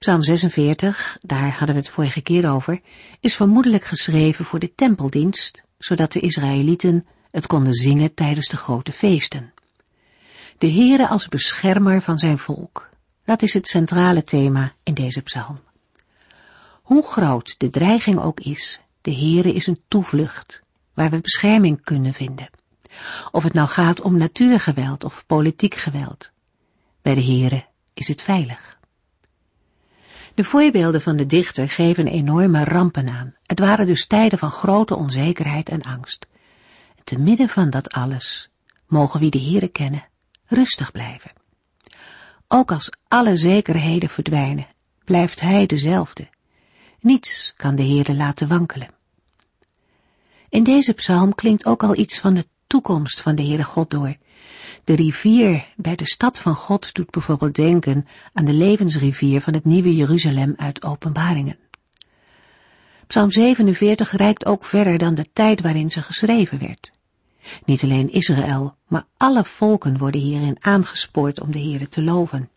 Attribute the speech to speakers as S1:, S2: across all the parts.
S1: Psalm 46, daar hadden we het vorige keer over, is vermoedelijk geschreven voor de tempeldienst, zodat de Israëlieten het konden zingen tijdens de grote feesten. De Heere als beschermer van zijn volk, dat is het centrale thema in deze psalm. Hoe groot de dreiging ook is, de Heere is een toevlucht, waar we bescherming kunnen vinden. Of het nou gaat om natuurgeweld of politiek geweld. Bij de Heere is het veilig. De voorbeelden van de dichter geven enorme rampen aan. Het waren dus tijden van grote onzekerheid en angst. En te midden van dat alles mogen wie de Heere kennen rustig blijven. Ook als alle zekerheden verdwijnen, blijft Hij dezelfde. Niets kan de Heere laten wankelen. In deze psalm klinkt ook al iets van de toekomst van de Heere God door, de rivier bij de stad van God doet bijvoorbeeld denken aan de levensrivier van het nieuwe Jeruzalem uit Openbaringen. Psalm 47 reikt ook verder dan de tijd waarin ze geschreven werd. Niet alleen Israël, maar alle volken worden hierin aangespoord om de Heere te loven.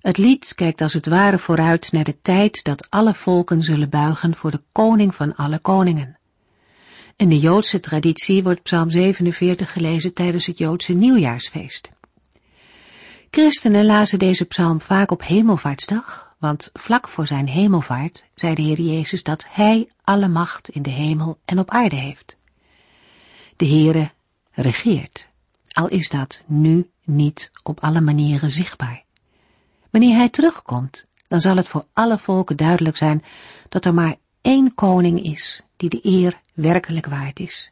S1: Het lied kijkt als het ware vooruit naar de tijd dat alle volken zullen buigen voor de koning van alle koningen. In de Joodse traditie wordt Psalm 47 gelezen tijdens het Joodse nieuwjaarsfeest. Christenen lazen deze psalm vaak op hemelvaartsdag, want vlak voor zijn hemelvaart zei de Heer Jezus dat Hij alle macht in de hemel en op aarde heeft. De Heere regeert, al is dat nu niet op alle manieren zichtbaar. Wanneer Hij terugkomt, dan zal het voor alle volken duidelijk zijn dat er maar één koning is die de eer werkelijk waard is.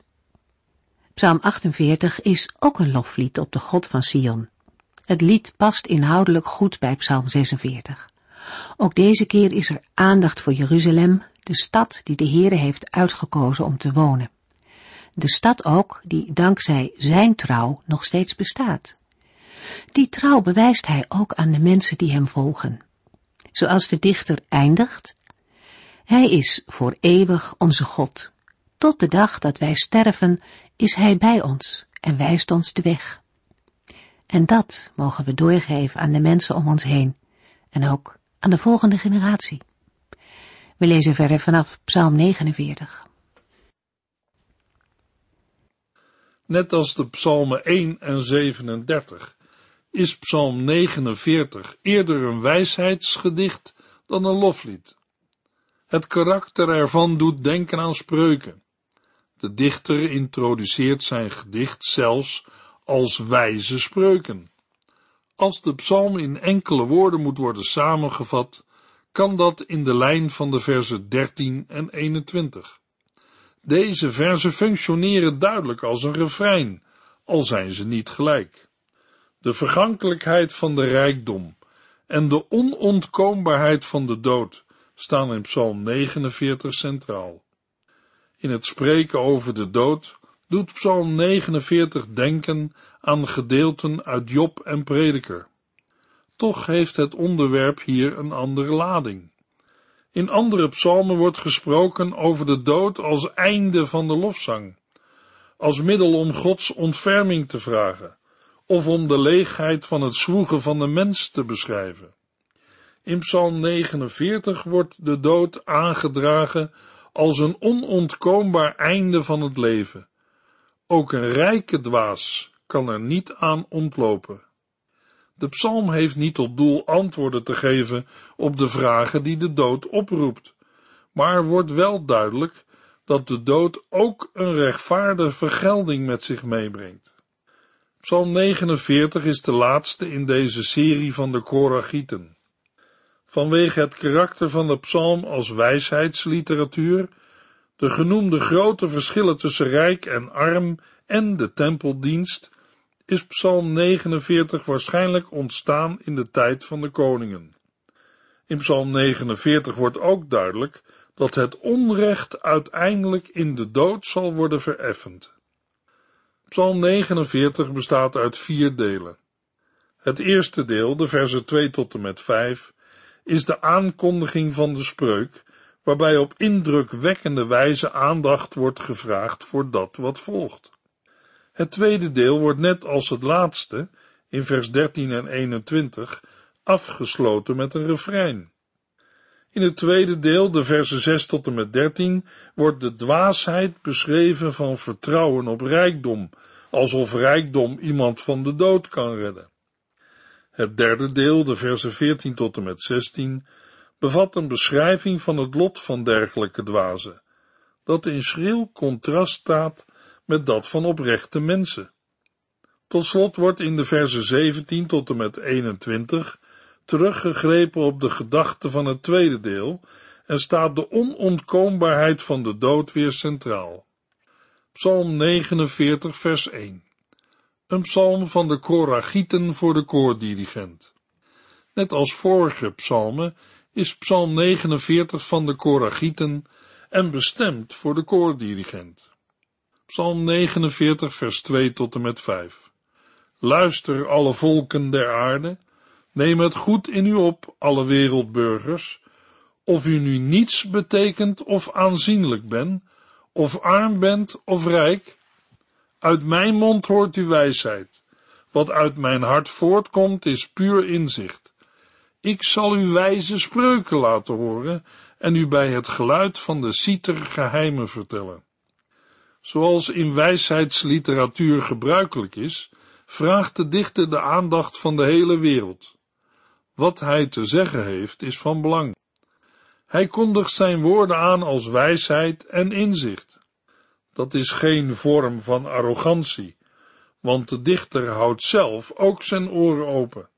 S1: Psalm 48 is ook een loflied op de God van Sion. Het lied past inhoudelijk goed bij Psalm 46. Ook deze keer is er aandacht voor Jeruzalem, de stad die de Heere heeft uitgekozen om te wonen. De stad ook die dankzij zijn trouw nog steeds bestaat. Die trouw bewijst hij ook aan de mensen die hem volgen. Zoals de dichter eindigt, hij is voor eeuwig onze God. Tot de dag dat wij sterven is Hij bij ons en wijst ons de weg. En dat mogen we doorgeven aan de mensen om ons heen en ook aan de volgende generatie. We lezen verder vanaf Psalm 49.
S2: Net als de psalmen 1 en 37 is psalm 49 eerder een wijsheidsgedicht dan een loflied. Het karakter ervan doet denken aan spreuken. De dichter introduceert zijn gedicht zelfs als wijze spreuken. Als de psalm in enkele woorden moet worden samengevat, kan dat in de lijn van de versen 13 en 21. Deze versen functioneren duidelijk als een refrein, al zijn ze niet gelijk. De vergankelijkheid van de rijkdom en de onontkoombaarheid van de dood staan in Psalm 49 centraal. In het spreken over de dood doet Psalm 49 denken aan gedeelten uit Job en Prediker. Toch heeft het onderwerp hier een andere lading. In andere psalmen wordt gesproken over de dood als einde van de lofzang, als middel om Gods ontferming te vragen, of om de leegheid van het zwoegen van de mens te beschrijven. In Psalm 49 wordt de dood aangedragen als een onontkoombaar einde van het leven. Ook een rijke dwaas kan er niet aan ontlopen. De psalm heeft niet tot doel antwoorden te geven op de vragen die de dood oproept, maar wordt wel duidelijk dat de dood ook een rechtvaardige vergelding met zich meebrengt. Psalm 49 is de laatste in deze serie van de Koragieten. Vanwege het karakter van de psalm als wijsheidsliteratuur, de genoemde grote verschillen tussen rijk en arm en de tempeldienst, is psalm 49 waarschijnlijk ontstaan in de tijd van de koningen. In psalm 49 wordt ook duidelijk dat het onrecht uiteindelijk in de dood zal worden vereffend. Psalm 49 bestaat uit vier delen. Het eerste deel, de versen 2 tot en met 5, is de aankondiging van de spreuk, waarbij op indrukwekkende wijze aandacht wordt gevraagd voor dat wat volgt. Het tweede deel wordt net als het laatste, in vers 13 en 21, afgesloten met een refrein. In het tweede deel, de versen 6 tot en met 13, wordt de dwaasheid beschreven van vertrouwen op rijkdom, alsof rijkdom iemand van de dood kan redden. Het derde deel, de versen 14 tot en met 16, bevat een beschrijving van het lot van dergelijke dwazen, dat in schril contrast staat met dat van oprechte mensen. Tot slot wordt in de versen 17 tot en met 21 teruggegrepen op de gedachte van het tweede deel en staat de onontkoombaarheid van de dood weer centraal. Psalm 49 vers 1 Een psalm van de Koragieten voor de koordirigent. Net als vorige psalmen is psalm 49 van de Koragieten en bestemd voor de koordirigent. Psalm 49 vers 2 tot en met 5 Luister alle volken der aarde, Neem het goed in u op, alle wereldburgers, of u nu niets betekent of aanzienlijk bent, of arm bent of rijk. Uit mijn mond hoort u wijsheid. Wat uit mijn hart voortkomt is puur inzicht. Ik zal u wijze spreuken laten horen en u bij het geluid van de citer geheimen vertellen. Zoals in wijsheidsliteratuur gebruikelijk is, vraagt de dichter de aandacht van de hele wereld. Wat hij te zeggen heeft is van belang. Hij kondigt zijn woorden aan als wijsheid en inzicht. Dat is geen vorm van arrogantie, want de dichter houdt zelf ook zijn oren open.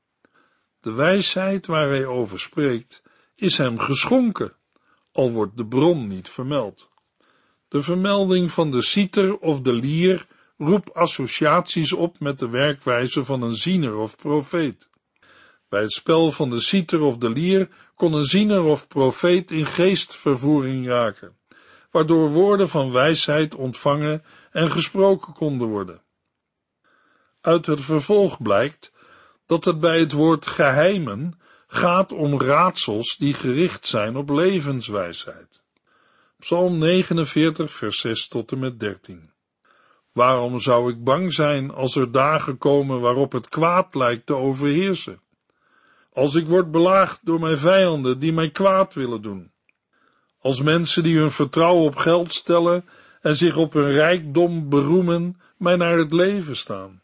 S2: De wijsheid waar hij over spreekt is hem geschonken, al wordt de bron niet vermeld. De vermelding van de citer of de lier roept associaties op met de werkwijze van een ziener of profeet. Bij het spel van de citer of de lier kon een ziener of profeet in geestvervoering raken, waardoor woorden van wijsheid ontvangen en gesproken konden worden. Uit het vervolg blijkt dat het bij het woord geheimen gaat om raadsels die gericht zijn op levenswijsheid. Psalm 49, vers 6 tot en met 13. Waarom zou ik bang zijn als er dagen komen waarop het kwaad lijkt te overheersen? Als ik word belaagd door mijn vijanden die mij kwaad willen doen. Als mensen die hun vertrouwen op geld stellen en zich op hun rijkdom beroemen, mij naar het leven staan.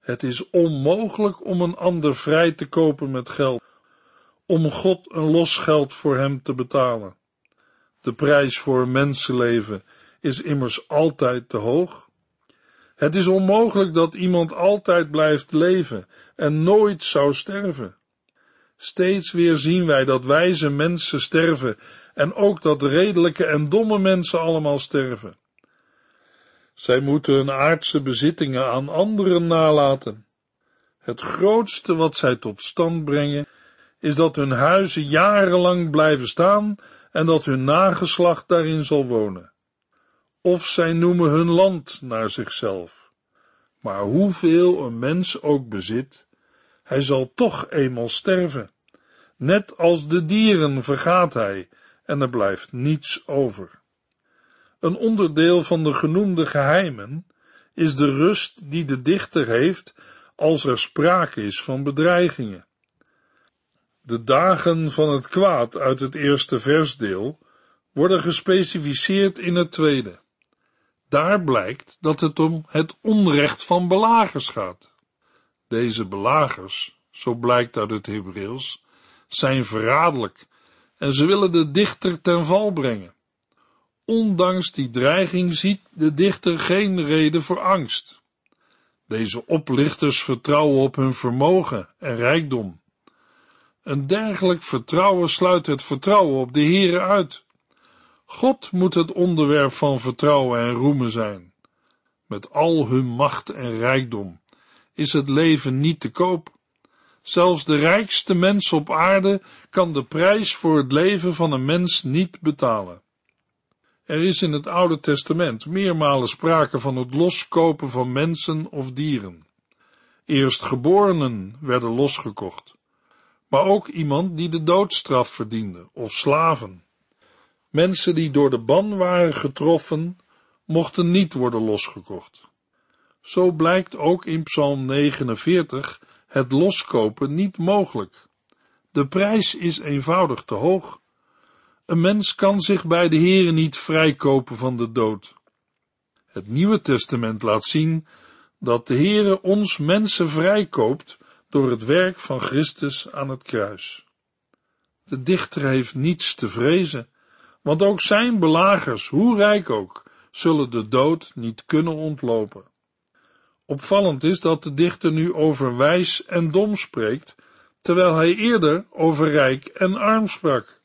S2: Het is onmogelijk om een ander vrij te kopen met geld, om God een losgeld voor hem te betalen. De prijs voor een mensenleven is immers altijd te hoog. Het is onmogelijk dat iemand altijd blijft leven en nooit zou sterven. Steeds weer zien wij dat wijze mensen sterven en ook dat redelijke en domme mensen allemaal sterven. Zij moeten hun aardse bezittingen aan anderen nalaten. Het grootste wat zij tot stand brengen is dat hun huizen jarenlang blijven staan en dat hun nageslacht daarin zal wonen. Of zij noemen hun land naar zichzelf. Maar hoeveel een mens ook bezit, hij zal toch eenmaal sterven. Net als de dieren vergaat hij en er blijft niets over. Een onderdeel van de genoemde geheimen is de rust die de dichter heeft als er sprake is van bedreigingen. De dagen van het kwaad uit het eerste versdeel worden gespecificeerd in het tweede. Daar blijkt dat het om het onrecht van belagers gaat. Deze belagers, zo blijkt uit het Hebreeuws, zijn verraderlijk en ze willen de dichter ten val brengen. Ondanks die dreiging ziet de dichter geen reden voor angst. Deze oplichters vertrouwen op hun vermogen en rijkdom. Een dergelijk vertrouwen sluit het vertrouwen op de Heere uit. God moet het onderwerp van vertrouwen en roemen zijn. Met al hun macht en rijkdom is het leven niet te koop. Zelfs de rijkste mens op aarde kan de prijs voor het leven van een mens niet betalen. Er is in het Oude Testament meermalen sprake van het loskopen van mensen of dieren. Eerstgeborenen werden losgekocht, maar ook iemand die de doodstraf verdiende, of slaven. Mensen die door de ban waren getroffen, mochten niet worden losgekocht. Zo blijkt ook in Psalm 49 het loskopen niet mogelijk. De prijs is eenvoudig te hoog. Een mens kan zich bij de Heere niet vrijkopen van de dood. Het Nieuwe Testament laat zien dat de Heere ons mensen vrijkoopt door het werk van Christus aan het kruis. De dichter heeft niets te vrezen, want ook zijn belagers, hoe rijk ook, zullen de dood niet kunnen ontlopen. Opvallend is dat de dichter nu over wijs en dom spreekt, terwijl hij eerder over rijk en arm sprak.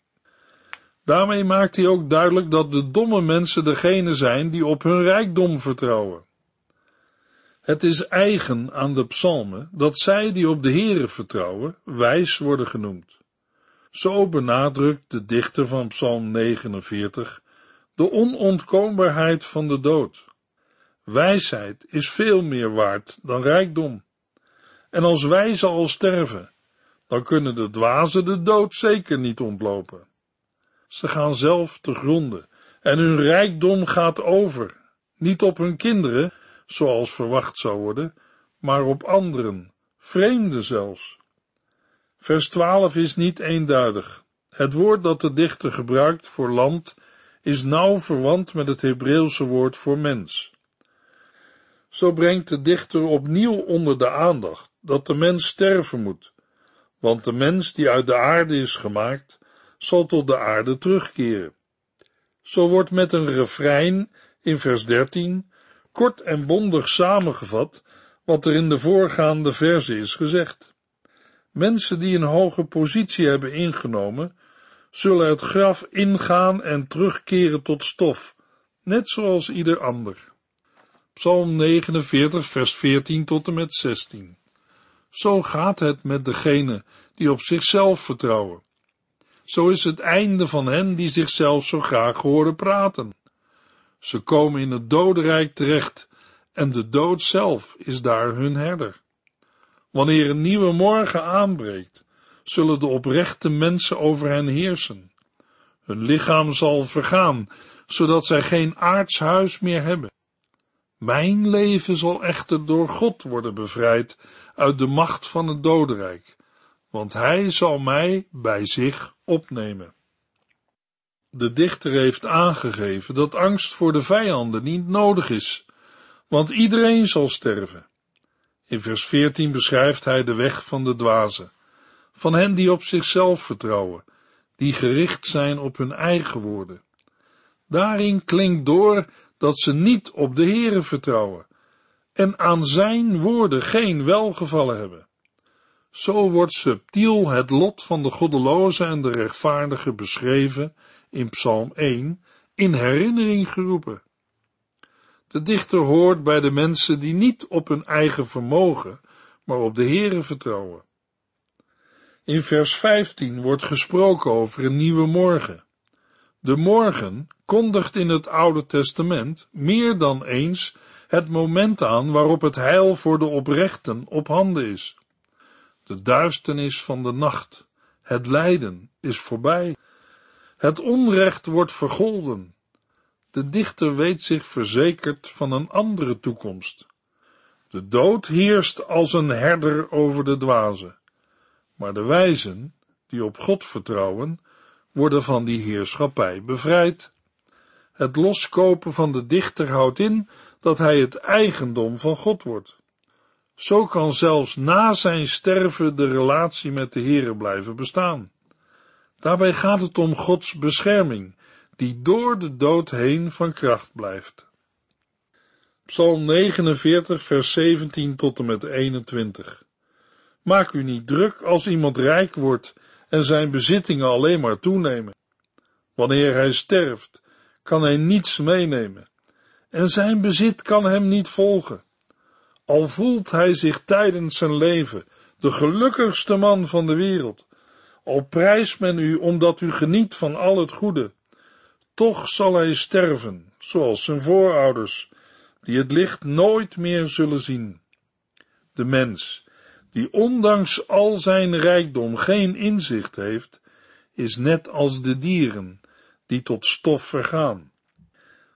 S2: Daarmee maakt hij ook duidelijk dat de domme mensen degene zijn die op hun rijkdom vertrouwen. Het is eigen aan de psalmen dat zij die op de Heere vertrouwen, wijs worden genoemd. Zo benadrukt de dichter van psalm 49 de onontkoombaarheid van de dood. Wijsheid is veel meer waard dan rijkdom. En als wijzen al sterven, dan kunnen de dwazen de dood zeker niet ontlopen. Ze gaan zelf te gronden en hun rijkdom gaat over, niet op hun kinderen, zoals verwacht zou worden, maar op anderen, vreemden zelfs. Vers 12 is niet eenduidig. Het woord dat de dichter gebruikt voor land is nauw verwant met het Hebreeuwse woord voor mens. Zo brengt de dichter opnieuw onder de aandacht dat de mens sterven moet, want de mens die uit de aarde is gemaakt, zal tot de aarde terugkeren. Zo wordt met een refrein in vers 13 kort en bondig samengevat wat er in de voorgaande verse is gezegd. Mensen die een hoge positie hebben ingenomen, zullen het graf ingaan en terugkeren tot stof, net zoals ieder ander. Psalm 49, vers 14 tot en met 16. Zo gaat het met degene die op zichzelf vertrouwen. Zo is het einde van hen die zichzelf zo graag horen praten. Ze komen in het dodenrijk terecht en de dood zelf is daar hun herder. Wanneer een nieuwe morgen aanbreekt, zullen de oprechte mensen over hen heersen. Hun lichaam zal vergaan, zodat zij geen aards huis meer hebben. Mijn leven zal echter door God worden bevrijd uit de macht van het dodenrijk, want hij zal mij bij zich opnemen. De dichter heeft aangegeven dat angst voor de vijanden niet nodig is, want iedereen zal sterven. In vers 14 beschrijft hij de weg van de dwazen, van hen die op zichzelf vertrouwen, die gericht zijn op hun eigen woorden. Daarin klinkt door dat ze niet op de Heere vertrouwen en aan zijn woorden geen welgevallen hebben. Zo wordt subtiel het lot van de goddeloze en de rechtvaardige beschreven in Psalm 1 in herinnering geroepen. De dichter hoort bij de mensen die niet op hun eigen vermogen, maar op de Heere vertrouwen. In vers 15 wordt gesproken over een nieuwe morgen. De morgen kondigt in het Oude Testament meer dan eens het moment aan waarop het heil voor de oprechten op handen is. De duisternis van de nacht, het lijden is voorbij. Het onrecht wordt vergolden. De dichter weet zich verzekerd van een andere toekomst. De dood heerst als een herder over de dwazen, maar de wijzen, die op God vertrouwen, worden van die heerschappij bevrijd. Het loskopen van de dichter houdt in dat hij het eigendom van God wordt. Zo kan zelfs na zijn sterven de relatie met de Heere blijven bestaan. Daarbij gaat het om Gods bescherming, die door de dood heen van kracht blijft. Psalm 49, vers 17 tot en met 21. Maak u niet druk als iemand rijk wordt en zijn bezittingen alleen maar toenemen. Wanneer hij sterft, kan hij niets meenemen en zijn bezit kan hem niet volgen. Al voelt hij zich tijdens zijn leven de gelukkigste man van de wereld. Al prijst men u omdat u geniet van al het goede, toch zal hij sterven, zoals zijn voorouders, die het licht nooit meer zullen zien. De mens, die ondanks al zijn rijkdom geen inzicht heeft, is net als de dieren, die tot stof vergaan.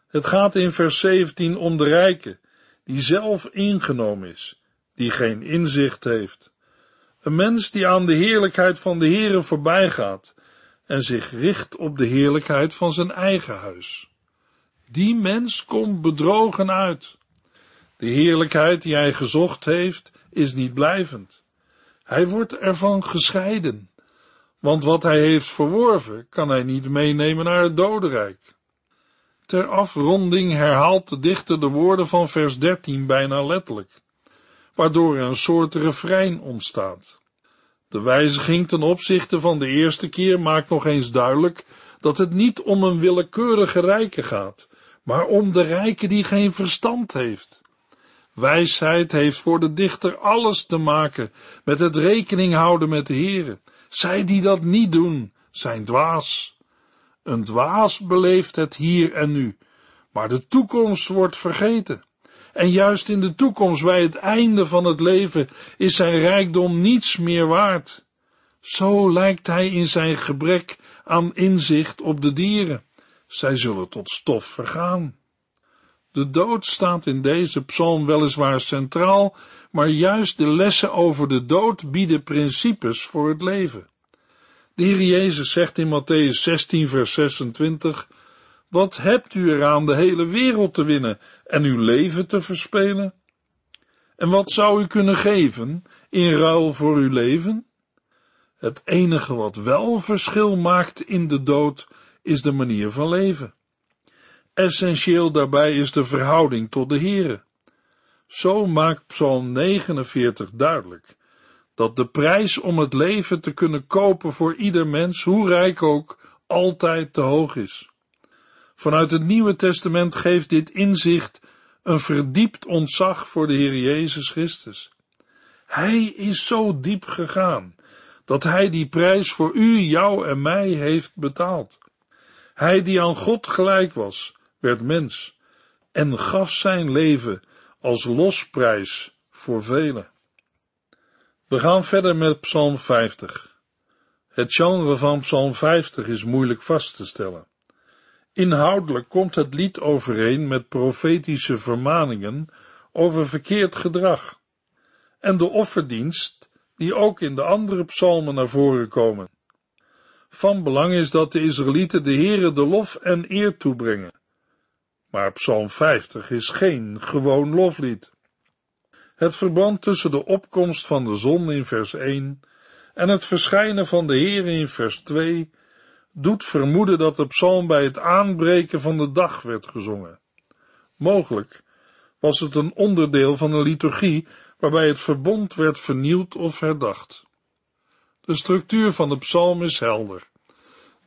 S2: Het gaat in vers 17 om de rijke, die zelf ingenomen is, die geen inzicht heeft. Een mens die aan de heerlijkheid van de Heere voorbij gaat en zich richt op de heerlijkheid van zijn eigen huis. Die mens komt bedrogen uit. De heerlijkheid die hij gezocht heeft, is niet blijvend. Hij wordt ervan gescheiden, want wat hij heeft verworven, kan hij niet meenemen naar het dodenrijk. Ter afronding herhaalt de dichter de woorden van vers 13 bijna letterlijk, waardoor er een soort refrein ontstaat. De wijziging ten opzichte van de eerste keer maakt nog eens duidelijk dat het niet om een willekeurige rijke gaat, maar om de rijke die geen verstand heeft. Wijsheid heeft voor de dichter alles te maken met het rekening houden met de Heere. Zij die dat niet doen, zijn dwaas. Een dwaas beleeft het hier en nu, maar de toekomst wordt vergeten. En juist in de toekomst, bij het einde van het leven, is zijn rijkdom niets meer waard. Zo lijkt hij in zijn gebrek aan inzicht op de dieren. Zij zullen tot stof vergaan. De dood staat in deze psalm weliswaar centraal, maar juist de lessen over de dood bieden principes voor het leven. De Heer Jezus zegt in Matthäus 16, vers 26, Wat hebt u eraan de hele wereld te winnen en uw leven te verspelen? En wat zou u kunnen geven in ruil voor uw leven? Het enige wat wel verschil maakt in de dood is de manier van leven. Essentieel daarbij is de verhouding tot de Here. Zo maakt Psalm 49 duidelijk dat de prijs om het leven te kunnen kopen voor ieder mens, hoe rijk ook, altijd te hoog is. Vanuit het Nieuwe Testament geeft dit inzicht een verdiept ontzag voor de Heer Jezus Christus. Hij is zo diep gegaan dat hij die prijs voor u, jou en mij heeft betaald. Hij die aan God gelijk was, werd mens en gaf zijn leven als losprijs voor velen. We gaan verder met Psalm 50. Het genre van Psalm 50 is moeilijk vast te stellen. Inhoudelijk komt het lied overeen met profetische vermaningen over verkeerd gedrag en de offerdienst die ook in de andere psalmen naar voren komen. Van belang is dat de Israëlieten de Heere de lof en eer toebrengen. Maar Psalm 50 is geen gewoon loflied. Het verband tussen de opkomst van de zon in vers 1 en het verschijnen van de Heer in vers 2 doet vermoeden dat de psalm bij het aanbreken van de dag werd gezongen. Mogelijk was het een onderdeel van een liturgie waarbij het verbond werd vernieuwd of herdacht. De structuur van de psalm is helder.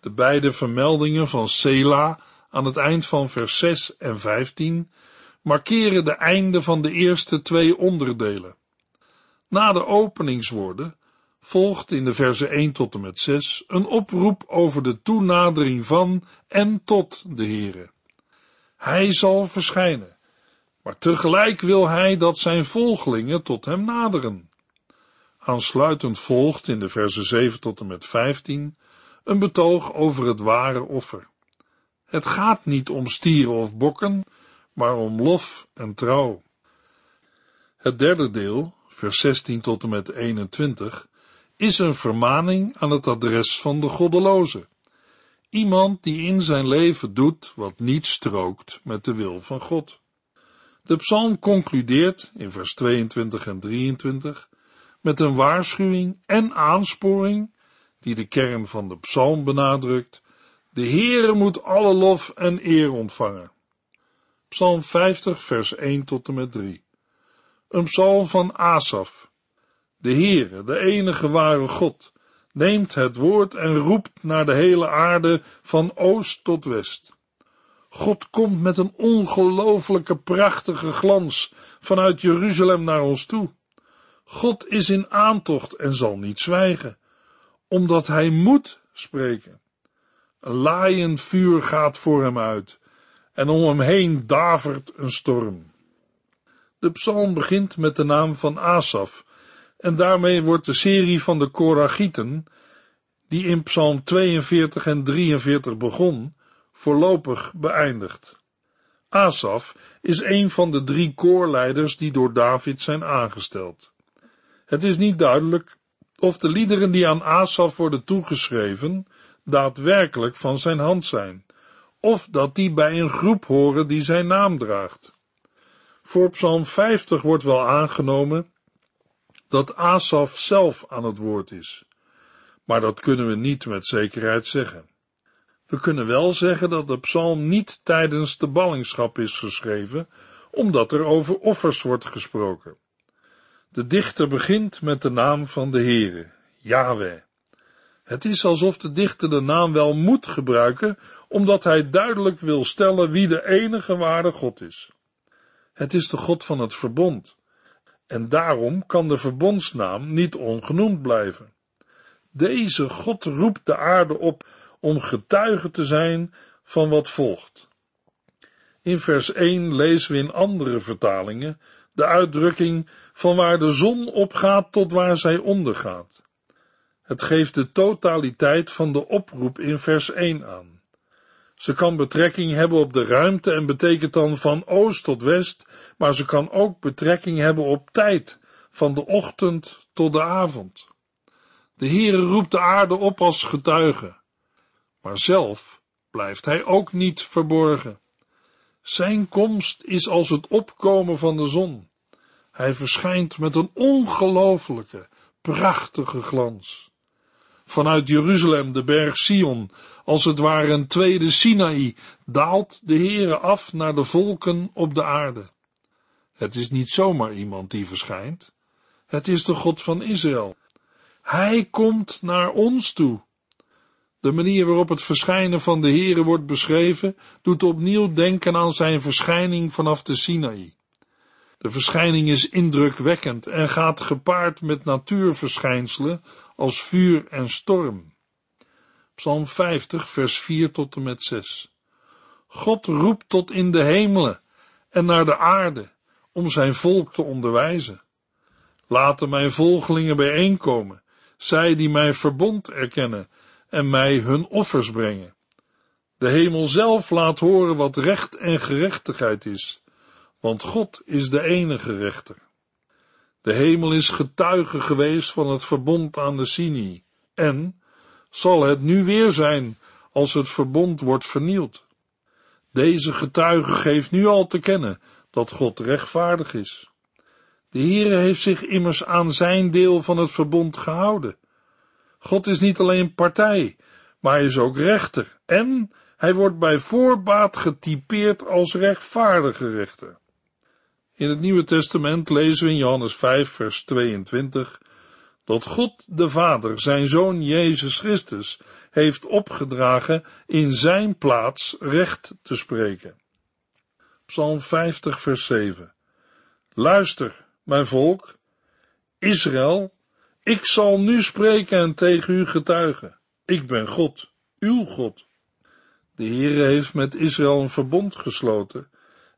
S2: De beide vermeldingen van Sela aan het eind van vers 6 en 15 markeren de einde van de eerste twee onderdelen. Na de openingswoorden volgt in de verse 1 tot en met 6 een oproep over de toenadering van en tot de Heere. Hij zal verschijnen, maar tegelijk wil hij dat zijn volgelingen tot hem naderen. Aansluitend volgt in de verse 7 tot en met 15 een betoog over het ware offer. Het gaat niet om stieren of bokken, maar om lof en trouw. Het derde deel, vers 16 tot en met 21, is een vermaning aan het adres van de goddeloze. Iemand die in zijn leven doet wat niet strookt met de wil van God. De psalm concludeert in vers 22 en 23 met een waarschuwing en aansporing die de kern van de psalm benadrukt. De Heere moet alle lof en eer ontvangen. Psalm 50 vers 1 tot en met 3. Een psalm van Asaf. De Heere, de enige ware God, neemt het woord en roept naar de hele aarde van oost tot west. God komt met een ongelooflijke prachtige glans vanuit Jeruzalem naar ons toe. God is in aantocht en zal niet zwijgen, omdat hij moet spreken. Een laaiend vuur gaat voor hem uit, en om hem heen davert een storm. De psalm begint met de naam van Asaf, en daarmee wordt de serie van de Koragieten, die in psalm 42 en 43 begon, voorlopig beëindigd. Asaf is een van de drie koorleiders die door David zijn aangesteld. Het is niet duidelijk of de liederen die aan Asaf worden toegeschreven daadwerkelijk van zijn hand zijn, of dat die bij een groep horen die zijn naam draagt. Voor Psalm 50 wordt wel aangenomen dat Asaf zelf aan het woord is, maar dat kunnen we niet met zekerheid zeggen. We kunnen wel zeggen dat de psalm niet tijdens de ballingschap is geschreven, omdat er over offers wordt gesproken. De dichter begint met de naam van de Heere, Yahweh. Het is alsof de dichter de naam wel moet gebruiken, omdat hij duidelijk wil stellen wie de enige ware God is. Het is de God van het verbond. En daarom kan de verbondsnaam niet ongenoemd blijven. Deze God roept de aarde op om getuige te zijn van wat volgt. In vers 1 lezen we in andere vertalingen de uitdrukking van waar de zon opgaat tot waar zij ondergaat. Het geeft de totaliteit van de oproep in vers 1 aan. Ze kan betrekking hebben op de ruimte en betekent dan van oost tot west, maar ze kan ook betrekking hebben op tijd, van de ochtend tot de avond. De Heere roept de aarde op als getuige, maar zelf blijft hij ook niet verborgen. Zijn komst is als het opkomen van de zon. Hij verschijnt met een ongelooflijke, prachtige glans. Vanuit Jeruzalem, de berg Sion, als het ware een tweede Sinaï, daalt de Heere af naar de volken op de aarde. Het is niet zomaar iemand die verschijnt. Het is de God van Israël. Hij komt naar ons toe. De manier waarop het verschijnen van de Heere wordt beschreven, doet opnieuw denken aan zijn verschijning vanaf de Sinaï. De verschijning is indrukwekkend en gaat gepaard met natuurverschijnselen als vuur en storm. Psalm 50, vers 4 tot en met 6. God roept tot in de hemelen en naar de aarde om zijn volk te onderwijzen. Laten mijn volgelingen bijeenkomen, zij die mijn verbond erkennen en mij hun offers brengen. De hemel zelf laat horen wat recht en gerechtigheid is, want God is de enige rechter. De hemel is getuige geweest van het verbond aan de Sinai en zal het nu weer zijn als het verbond wordt vernield. Deze getuige geeft nu al te kennen dat God rechtvaardig is. De Heere heeft zich immers aan zijn deel van het verbond gehouden. God is niet alleen partij, maar hij is ook rechter en hij wordt bij voorbaat getypeerd als rechtvaardige rechter. In het Nieuwe Testament lezen we in Johannes 5, vers 22 dat God de Vader zijn Zoon Jezus Christus heeft opgedragen in zijn plaats recht te spreken. Psalm 50, vers 7. Luister, mijn volk, Israël, ik zal nu spreken en tegen u getuigen. Ik ben God, uw God. De Heere heeft met Israël een verbond gesloten,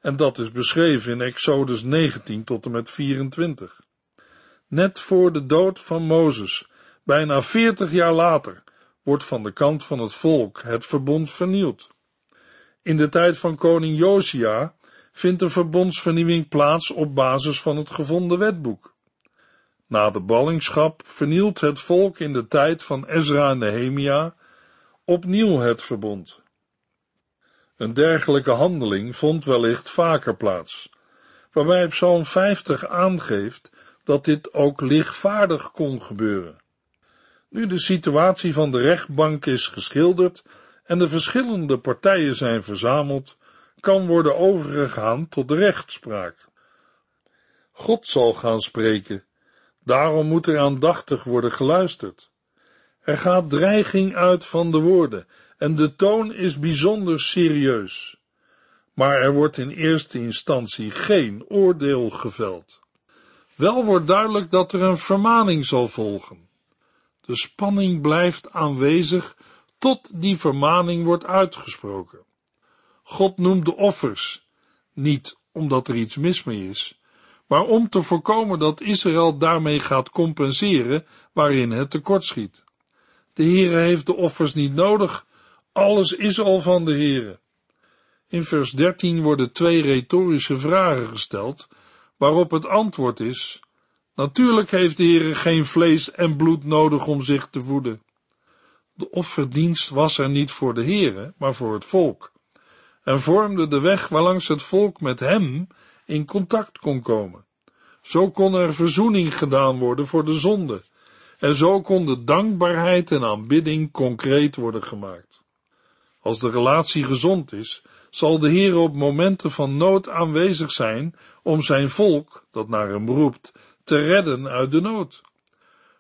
S2: en dat is beschreven in Exodus 19 tot en met 24. Net voor de dood van Mozes, bijna 40 jaar later, wordt van de kant van het volk het verbond vernield. In de tijd van koning Josia vindt de verbondsvernieuwing plaats op basis van het gevonden wetboek. Na de ballingschap vernielt het volk in de tijd van Ezra en Nehemia opnieuw het verbond. Een dergelijke handeling vond wellicht vaker plaats, waarbij Psalm 50 aangeeft dat dit ook lichtvaardig kon gebeuren. Nu de situatie van de rechtbank is geschilderd en de verschillende partijen zijn verzameld, kan worden overgegaan tot de rechtspraak. God zal gaan spreken, daarom moet er aandachtig worden geluisterd. Er gaat dreiging uit van de woorden en de toon is bijzonder serieus. Maar er wordt in eerste instantie geen oordeel geveld. Wel wordt duidelijk dat er een vermaning zal volgen. De spanning blijft aanwezig tot die vermaning wordt uitgesproken. God noemt de offers, niet omdat er iets mis mee is, maar om te voorkomen dat Israël daarmee gaat compenseren waarin het tekortschiet. De Heere heeft de offers niet nodig, alles is al van de Heere. In vers 13 worden twee retorische vragen gesteld, waarop het antwoord is, natuurlijk heeft de Heere geen vlees en bloed nodig om zich te voeden. De offerdienst was er niet voor de Heere, maar voor het volk, en vormde de weg waarlangs het volk met hem in contact kon komen. Zo kon er verzoening gedaan worden voor de zonde, en zo kon de dankbaarheid en aanbidding concreet worden gemaakt. Als de relatie gezond is, zal de Heer op momenten van nood aanwezig zijn om zijn volk, dat naar hem roept, te redden uit de nood.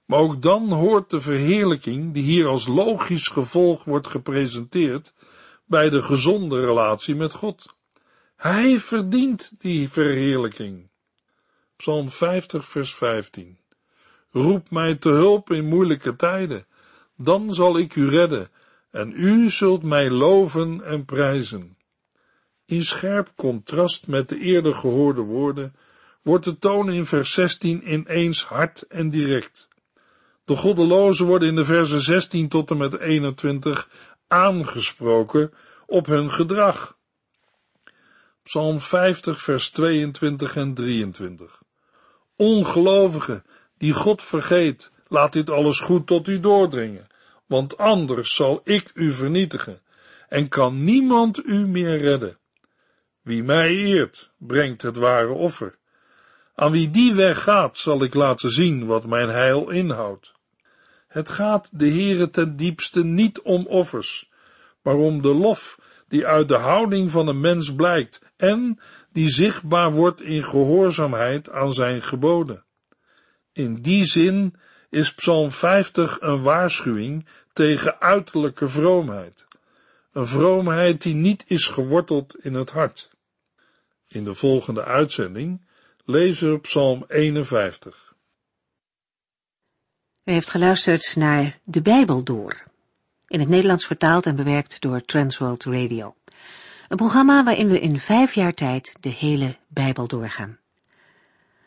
S2: Maar ook dan hoort de verheerlijking, die hier als logisch gevolg wordt gepresenteerd, bij de gezonde relatie met God. Hij verdient die verheerlijking. Psalm 50, vers 15. Roep mij te hulp in moeilijke tijden, dan zal ik u redden, en u zult mij loven en prijzen. In scherp contrast met de eerder gehoorde woorden wordt de toon in vers 16 ineens hard en direct. De goddelozen worden in de versen 16 tot en met 21 aangesproken op hun gedrag. Psalm 50 vers 22 en 23. Ongelovige die God vergeet, laat dit alles goed tot u doordringen, want anders zal ik u vernietigen en kan niemand u meer redden. Wie mij eert, brengt het ware offer. Aan wie die weg gaat, zal ik laten zien wat mijn heil inhoudt. Het gaat de Heere ten diepste niet om offers, maar om de lof die uit de houding van een mens blijkt en die zichtbaar wordt in gehoorzaamheid aan zijn geboden. In die zin is Psalm 50 een waarschuwing tegen uiterlijke vroomheid, een vroomheid die niet is geworteld in het hart. In de volgende uitzending lezen we Psalm 51.
S1: U heeft geluisterd naar De Bijbel door, in het Nederlands vertaald en bewerkt door Transworld Radio. Een programma waarin we in vijf jaar tijd de hele Bijbel doorgaan.